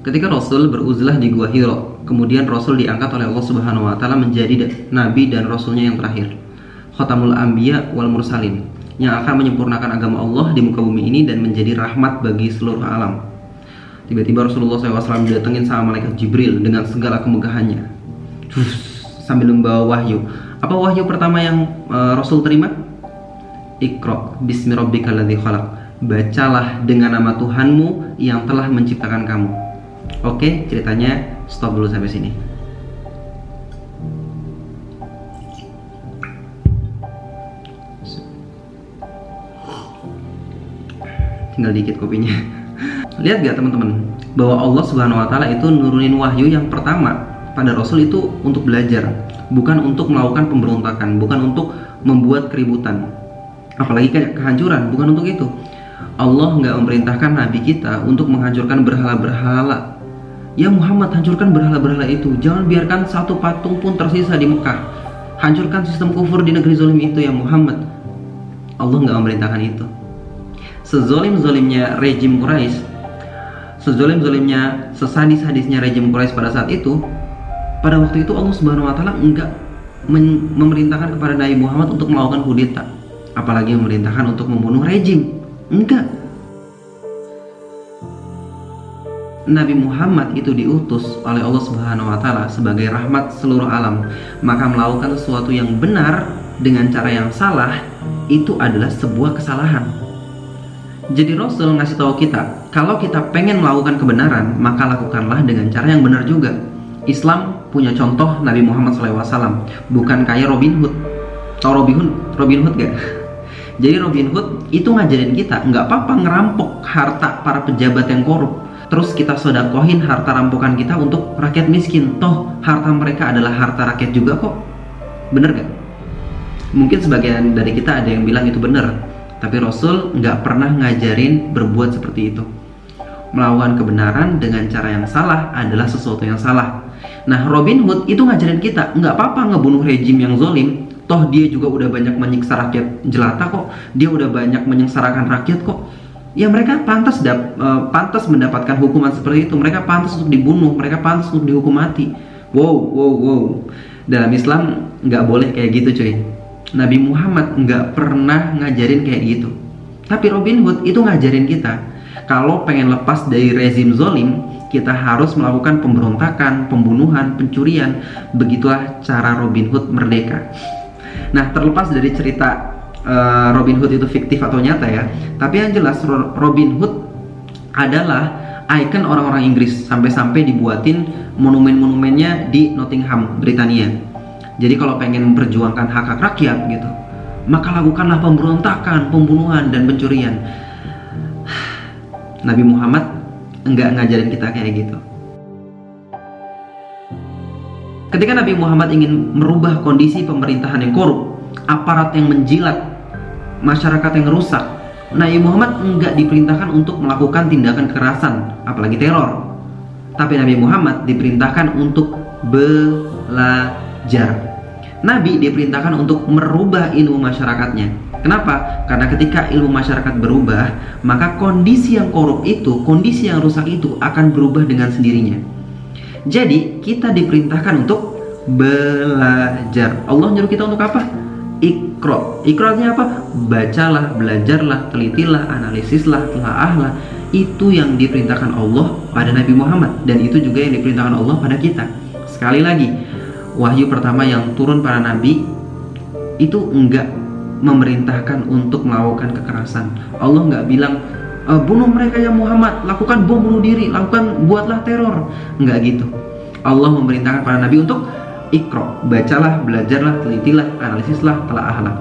Ketika Rasul beruzlah di Gua Hiro, kemudian Rasul diangkat oleh Allah Subhanahu wa taala menjadi nabi dan rasulnya yang terakhir. Khatamul Anbiya wal Mursalin yang akan menyempurnakan agama Allah di muka bumi ini dan menjadi rahmat bagi seluruh alam. Tiba-tiba Rasulullah SAW didatengin sama malaikat Jibril dengan segala kemegahannya. Sambil membawa wahyu. Apa wahyu pertama yang uh, Rasul terima? Iqra bismi rabbikal ladzi khalaq. Bacalah dengan nama Tuhanmu yang telah menciptakan kamu. Oke, ceritanya stop dulu sampai sini. Tinggal dikit kopinya. Lihat gak teman-teman bahwa Allah Subhanahu wa taala itu nurunin wahyu yang pertama pada Rasul itu untuk belajar, bukan untuk melakukan pemberontakan, bukan untuk membuat keributan. Apalagi kayak kehancuran, bukan untuk itu. Allah nggak memerintahkan Nabi kita untuk menghancurkan berhala-berhala Ya Muhammad hancurkan berhala-berhala itu. Jangan biarkan satu patung pun tersisa di Mekah. Hancurkan sistem kufur di negeri zolim itu ya Muhammad. Allah nggak memerintahkan itu. Sezolim-zolimnya rejim Quraisy Sezolim-zolimnya Sesadis-sadisnya rejim Quraisy pada saat itu Pada waktu itu Allah subhanahu wa ta'ala nggak memerintahkan kepada Nabi Muhammad untuk melakukan kudeta. Apalagi memerintahkan untuk membunuh rejim. Enggak Nabi Muhammad itu diutus oleh Allah Subhanahu wa taala sebagai rahmat seluruh alam, maka melakukan sesuatu yang benar dengan cara yang salah itu adalah sebuah kesalahan. Jadi Rasul ngasih tahu kita, kalau kita pengen melakukan kebenaran, maka lakukanlah dengan cara yang benar juga. Islam punya contoh Nabi Muhammad SAW, bukan kayak Robin Hood. Tahu Robin Hood? Robin Hood gak? Jadi Robin Hood itu ngajarin kita nggak apa-apa ngerampok harta para pejabat yang korup terus kita sodakohin harta rampokan kita untuk rakyat miskin. Toh harta mereka adalah harta rakyat juga kok. Bener gak? mungkin sebagian dari kita ada yang bilang itu bener tapi Rasul nggak pernah ngajarin berbuat seperti itu. Melawan kebenaran dengan cara yang salah adalah sesuatu yang salah. Nah Robin Hood itu ngajarin kita nggak apa-apa ngebunuh rejim yang zolim. Toh dia juga udah banyak menyiksa rakyat jelata kok. Dia udah banyak menyengsarakan rakyat kok ya mereka pantas dap, uh, pantas mendapatkan hukuman seperti itu. Mereka pantas untuk dibunuh mereka pantas untuk dihukum mati. Wow wow wow. Dalam Islam nggak boleh kayak gitu cuy. Nabi Muhammad nggak pernah ngajarin kayak gitu. Tapi Robin Hood itu ngajarin kita kalau pengen lepas dari rezim zolim kita harus melakukan pemberontakan, pembunuhan, pencurian. Begitulah cara Robin Hood merdeka. Nah, terlepas dari cerita uh, Robin Hood itu fiktif atau nyata ya. Tapi yang jelas Robin Hood adalah ikon orang-orang Inggris sampai-sampai dibuatin monumen-monumennya di Nottingham, Britania. Jadi kalau pengen memperjuangkan hak-hak rakyat gitu, maka lakukanlah pemberontakan, pembunuhan dan pencurian. Nabi Muhammad enggak ngajarin kita kayak gitu. Ketika Nabi Muhammad ingin merubah kondisi pemerintahan yang korup, aparat yang menjilat masyarakat yang rusak Nabi Muhammad enggak diperintahkan untuk melakukan tindakan kekerasan apalagi teror tapi Nabi Muhammad diperintahkan untuk belajar Nabi diperintahkan untuk merubah ilmu masyarakatnya Kenapa? Karena ketika ilmu masyarakat berubah, maka kondisi yang korup itu, kondisi yang rusak itu akan berubah dengan sendirinya. Jadi, kita diperintahkan untuk belajar. Allah nyuruh kita untuk apa? Ikro ikronya apa? Bacalah belajarlah telitilah analisislah telaahlah. Itu yang diperintahkan Allah pada Nabi Muhammad. Dan itu juga yang diperintahkan Allah pada kita. Sekali lagi wahyu pertama yang turun para nabi itu enggak memerintahkan untuk melakukan kekerasan. Allah enggak bilang e, bunuh mereka ya Muhammad lakukan bom bunuh diri lakukan buatlah teror. Enggak gitu. Allah memerintahkan para nabi untuk ikro bacalah belajarlah telitilah analisislah telaahlah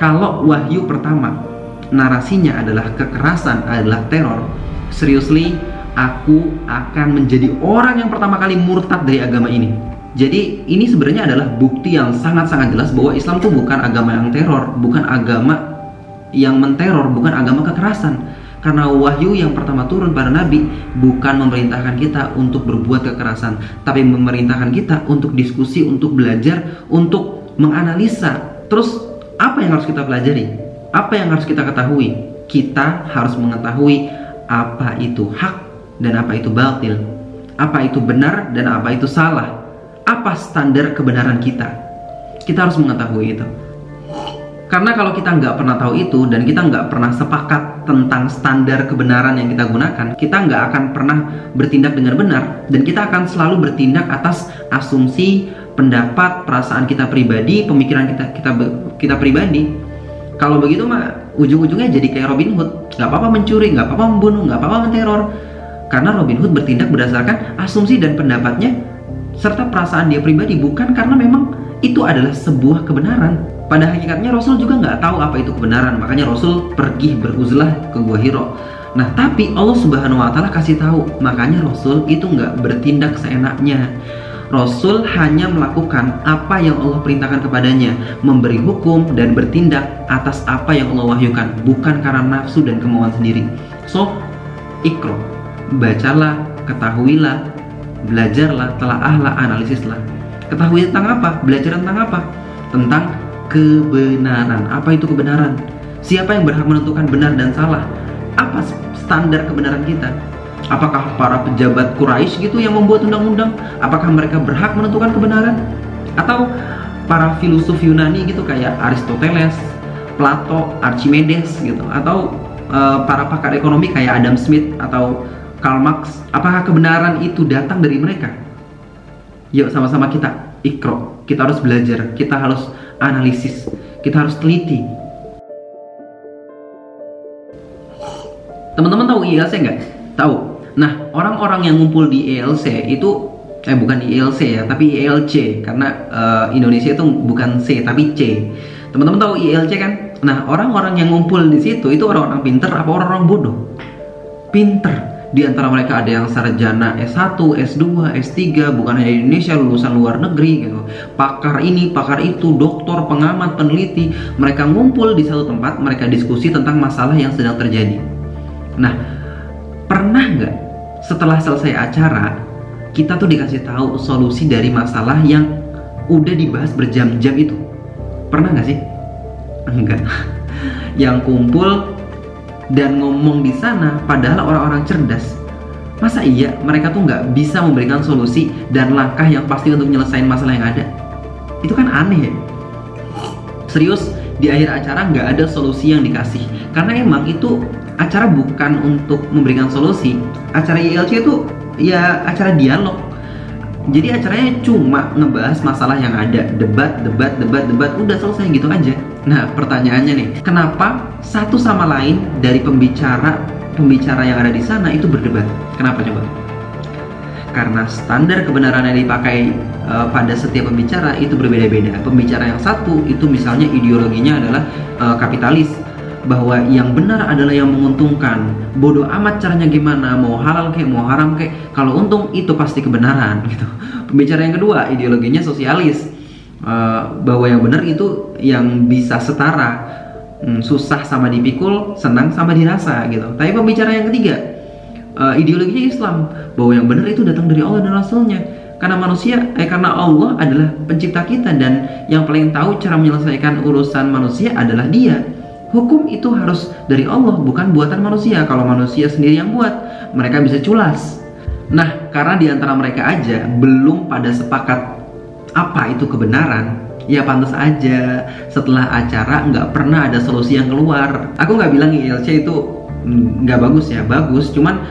kalau wahyu pertama narasinya adalah kekerasan adalah teror seriously aku akan menjadi orang yang pertama kali murtad dari agama ini. Jadi ini sebenarnya adalah bukti yang sangat-sangat jelas bahwa Islam itu bukan agama yang teror bukan agama yang menteror bukan agama kekerasan karena wahyu yang pertama turun pada Nabi bukan memerintahkan kita untuk berbuat kekerasan, tapi memerintahkan kita untuk diskusi, untuk belajar, untuk menganalisa. Terus apa yang harus kita pelajari? Apa yang harus kita ketahui? Kita harus mengetahui apa itu hak dan apa itu batil. apa itu benar dan apa itu salah. Apa standar kebenaran kita? Kita harus mengetahui itu. Karena kalau kita nggak pernah tahu itu dan kita nggak pernah sepakat tentang standar kebenaran yang kita gunakan, kita nggak akan pernah bertindak dengan benar dan kita akan selalu bertindak atas asumsi, pendapat, perasaan kita pribadi, pemikiran kita kita kita pribadi. Kalau begitu mah ujung-ujungnya jadi kayak Robin Hood, nggak apa-apa mencuri, nggak apa-apa membunuh, nggak apa-apa menteror. Karena Robin Hood bertindak berdasarkan asumsi dan pendapatnya serta perasaan dia pribadi bukan karena memang itu adalah sebuah kebenaran pada hakikatnya Rasul juga nggak tahu apa itu kebenaran, makanya Rasul pergi beruzlah ke Gua Hiro. Nah, tapi Allah Subhanahu wa taala kasih tahu, makanya Rasul itu nggak bertindak seenaknya. Rasul hanya melakukan apa yang Allah perintahkan kepadanya, memberi hukum dan bertindak atas apa yang Allah wahyukan, bukan karena nafsu dan kemauan sendiri. So, ikro, bacalah, ketahuilah, belajarlah, telaahlah, analisislah. Ketahui tentang apa? Belajar tentang apa? Tentang kebenaran. Apa itu kebenaran? Siapa yang berhak menentukan benar dan salah? Apa standar kebenaran kita? Apakah para pejabat Quraisy gitu yang membuat undang-undang? Apakah mereka berhak menentukan kebenaran? Atau para filosof Yunani gitu kayak Aristoteles, Plato, Archimedes gitu atau uh, para pakar ekonomi kayak Adam Smith atau Karl Marx, apakah kebenaran itu datang dari mereka? Yuk sama-sama kita ikro, kita harus belajar, kita harus analisis, kita harus teliti. Teman-teman tahu ILC nggak? Tahu. Nah, orang-orang yang ngumpul di ILC itu eh bukan ILC ya, tapi ILC karena uh, Indonesia itu bukan C tapi C. Teman-teman tahu ILC kan? Nah, orang-orang yang ngumpul di situ itu orang-orang pinter apa orang-orang bodoh? Pinter di antara mereka ada yang sarjana S1, S2, S3, bukan hanya di Indonesia, lulusan luar negeri gitu. Pakar ini, pakar itu, doktor, pengamat, peneliti, mereka ngumpul di satu tempat, mereka diskusi tentang masalah yang sedang terjadi. Nah, pernah nggak setelah selesai acara kita tuh dikasih tahu solusi dari masalah yang udah dibahas berjam-jam itu? Pernah nggak sih? Enggak. yang kumpul dan ngomong di sana padahal orang-orang cerdas. Masa iya mereka tuh nggak bisa memberikan solusi dan langkah yang pasti untuk menyelesaikan masalah yang ada? Itu kan aneh ya. Serius di akhir acara nggak ada solusi yang dikasih. Karena emang itu acara bukan untuk memberikan solusi. Acara ILC itu ya acara dialog jadi acaranya cuma ngebahas masalah yang ada debat debat debat debat udah selesai gitu aja Nah, pertanyaannya nih, kenapa satu sama lain dari pembicara pembicara yang ada di sana itu berdebat? Kenapa coba? Karena standar kebenaran yang dipakai uh, pada setiap pembicara itu berbeda-beda. Pembicara yang satu itu misalnya ideologinya adalah uh, kapitalis bahwa yang benar adalah yang menguntungkan. Bodoh amat caranya gimana, mau halal kayak mau haram kayak, kalau untung itu pasti kebenaran gitu. Pembicara yang kedua ideologinya sosialis. Uh, bahwa yang benar itu yang bisa setara. Hmm, susah sama dipikul senang sama dirasa gitu. Tapi pembicara yang ketiga uh, ideologinya Islam. Bahwa yang benar itu datang dari Allah dan Rasulnya. Karena manusia eh karena Allah adalah pencipta kita dan yang paling tahu cara menyelesaikan urusan manusia adalah dia hukum itu harus dari Allah bukan buatan manusia. Kalau manusia sendiri yang buat mereka bisa culas. Nah karena di antara mereka aja belum pada sepakat apa itu kebenaran ya pantas aja setelah acara nggak pernah ada solusi yang keluar. Aku nggak bilang ILC itu nggak bagus ya bagus. Cuman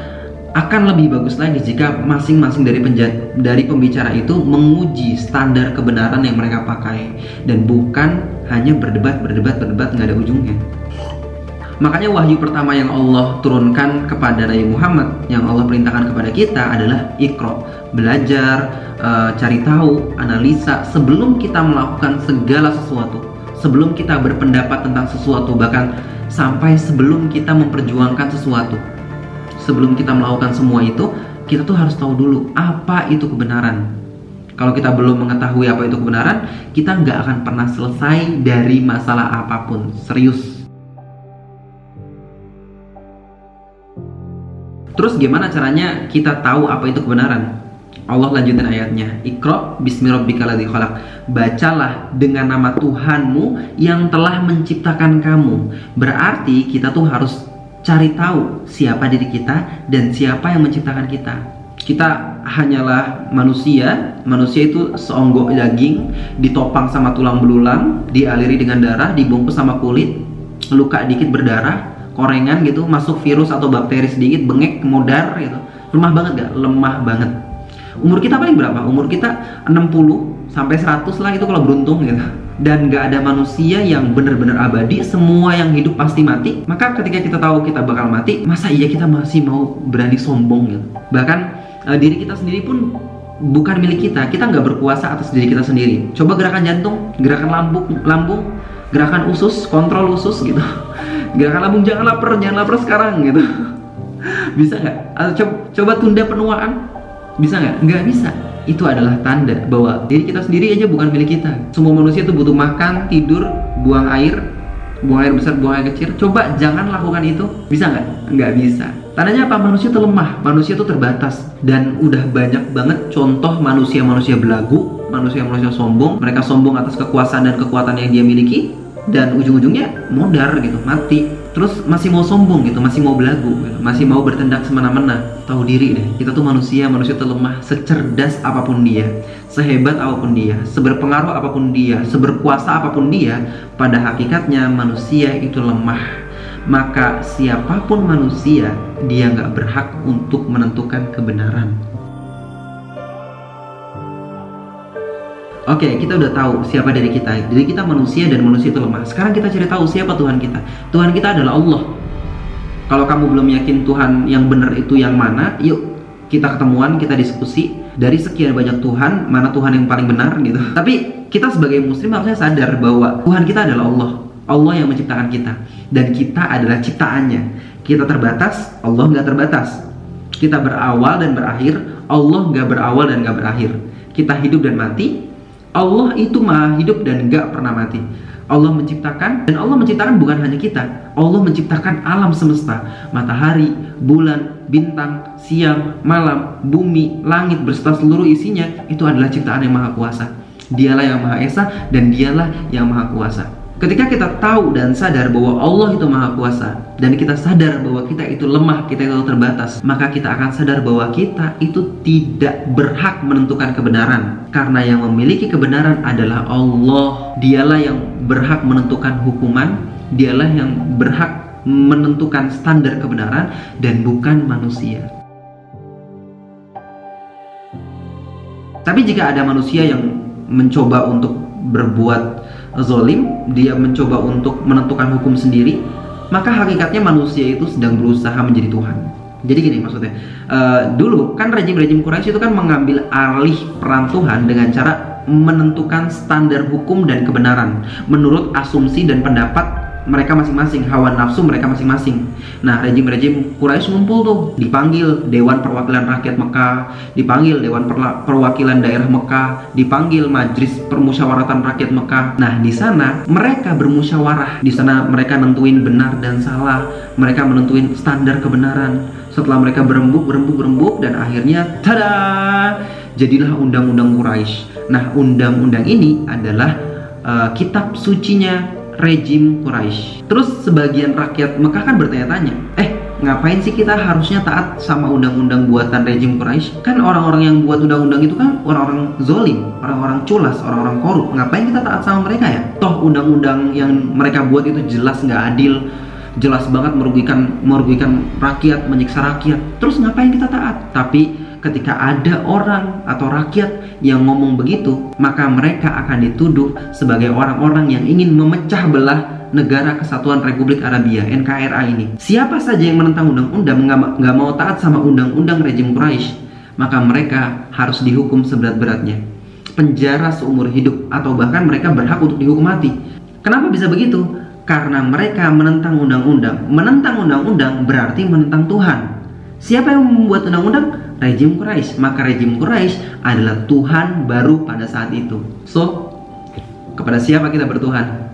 akan lebih bagus lagi jika masing-masing dari penjat, dari pembicara itu menguji standar kebenaran yang mereka pakai dan bukan hanya berdebat berdebat berdebat nggak ada ujungnya Makanya wahyu pertama yang Allah turunkan kepada Nabi Muhammad yang Allah perintahkan kepada kita adalah ikro, belajar, e, cari tahu, analisa sebelum kita melakukan segala sesuatu. Sebelum kita berpendapat tentang sesuatu bahkan sampai sebelum kita memperjuangkan sesuatu. Sebelum kita melakukan semua itu, kita tuh harus tahu dulu apa itu kebenaran. Kalau kita belum mengetahui apa itu kebenaran, kita nggak akan pernah selesai dari masalah apa pun. Serius. Terus gimana caranya kita tahu apa itu kebenaran? Allah lanjutin ayatnya Iqra bismi rabbikal khalaq Bacalah dengan nama Tuhanmu yang telah menciptakan kamu Berarti kita tuh harus cari tahu siapa diri kita dan siapa yang menciptakan kita. Kita hanyalah manusia. Manusia itu seonggok daging ditopang sama tulang belulang dialiri dengan darah dibungkus sama kulit luka dikit berdarah korengan gitu masuk virus atau bakteri sedikit bengek kemudar gitu. Lemah banget gak lemah banget. Umur kita paling berapa? Umur kita 60 sampai 100 lah itu kalau beruntung gitu dan gak ada manusia yang benar-benar abadi semua yang hidup pasti mati maka ketika kita tahu kita bakal mati masa iya kita masih mau berani sombong gitu? Bahkan uh, diri kita sendiri pun bukan milik kita. Kita nggak berkuasa atas diri kita sendiri. Coba gerakan jantung gerakan lambung lambung gerakan usus kontrol usus gitu. Gerakan lambung jangan lapar jangan lapar sekarang gitu. Bisa nggak coba, coba tunda penuaan. Bisa nggak nggak bisa itu adalah tanda bahwa diri kita sendiri aja bukan milik kita. Semua manusia itu butuh makan, tidur, buang air, buang air besar, buang air kecil. Coba jangan lakukan itu. Bisa nggak? Nggak bisa. Tandanya apa? Manusia itu lemah, manusia itu terbatas. Dan udah banyak banget contoh manusia-manusia belagu, manusia-manusia sombong. Mereka sombong atas kekuasaan dan kekuatan yang dia miliki. Dan ujung-ujungnya modar gitu, mati terus masih mau sombong gitu, masih mau belagu, gitu. masih mau bertindak semena-mena. Tahu diri deh, kita tuh manusia, manusia terlemah, secerdas apa pun dia, sehebat apa pun dia, seberpengaruh apa pun dia, seberkuasa apa pun dia, pada hakikatnya manusia itu lemah. Maka siapa pun manusia, dia nggak berhak untuk menentukan kebenaran. Oke, okay, kita udah tahu siapa diri kita. Diri kita manusia dan manusia itu lemah. Sekarang kita cari tahu siapa Tuhan kita. Tuhan kita adalah Allah. Kalau kamu belum yakin Tuhan yang benar itu yang mana, yuk kita ketemuan, kita diskusi dari sekian banyak Tuhan, mana Tuhan yang paling benar gitu. Tapi kita sebagai muslim harusnya sadar bahwa Tuhan kita adalah Allah. Allah yang menciptakan kita dan kita adalah ciptaannya. Kita terbatas, Allah nggak terbatas. Kita berawal dan berakhir, Allah nggak berawal dan nggak berakhir. Kita hidup dan mati, Allah itu maha hidup dan gak pernah mati. Allah menciptakan dan Allah menciptakan bukan hanya kita. Allah menciptakan alam semesta, matahari, bulan, bintang, siang, malam, bumi, langit berserta seluruh isinya itu adalah ciptaan yang maha kuasa. Dialah yang maha esa dan dialah yang maha kuasa. Ketika kita tahu dan sadar bahwa Allah itu maha kuasa dan kita sadar bahwa kita itu lemah, kita itu terbatas, maka kita akan sadar bahwa kita itu tidak berhak menentukan kebenaran. Karena yang memiliki kebenaran adalah Allah. Dialah yang berhak menentukan hukuman, dialah yang berhak menentukan standar kebenaran dan bukan manusia. Tapi jika ada manusia yang mencoba untuk berbuat zolim, dia mencoba untuk menentukan hukum sendiri, maka hakikatnya manusia itu sedang berusaha menjadi Tuhan. Jadi gini maksudnya, uh, dulu kan rejim-rejim Quraisy itu kan mengambil alih peran Tuhan dengan cara menentukan standar hukum dan kebenaran menurut asumsi dan pendapat mereka masing-masing, hawa nafsu mereka masing-masing. Nah, rejim-rejim Quraisy ngumpul tuh, dipanggil Dewan Perwakilan Rakyat Mekah, dipanggil Dewan Perwakilan Daerah Mekah, dipanggil Majelis Permusyawaratan Rakyat Mekah. Nah, di sana mereka bermusyawarah. Di sana mereka nentuin benar dan salah. Mereka menentuin standar kebenaran. Setelah mereka berembuk, berembuk, berembuk dan akhirnya tada! Jadilah undang-undang Quraisy. Nah, undang-undang ini adalah uh, kitab sucinya rejim Quraisy. Terus sebagian rakyat Mekah kan bertanya-tanya, eh ngapain sih kita harusnya taat sama undang-undang buatan rejim Quraisy? Kan orang-orang yang buat undang-undang itu kan orang-orang zolim, orang-orang culas, orang-orang korup. Ngapain kita taat sama mereka ya? Toh undang-undang yang mereka buat itu jelas nggak adil, jelas banget merugikan merugikan rakyat, menyiksa rakyat. Terus ngapain kita taat? Tapi ketika ada orang atau rakyat yang ngomong begitu, maka mereka akan dituduh sebagai orang-orang yang ingin memecah belah negara kesatuan Republik Arabia NKRA ini. Siapa saja yang menentang undang-undang nggak mau taat sama undang-undang rejim Quraisy, maka mereka harus dihukum seberat-beratnya. Penjara seumur hidup atau bahkan mereka berhak untuk dihukum mati. Kenapa bisa begitu? Karena mereka menentang undang-undang. Menentang undang-undang berarti menentang Tuhan. Siapa yang membuat undang-undang? rejim Quraisy, maka rejim Quraisy adalah Tuhan baru pada saat itu. So, kepada siapa kita bertuhan?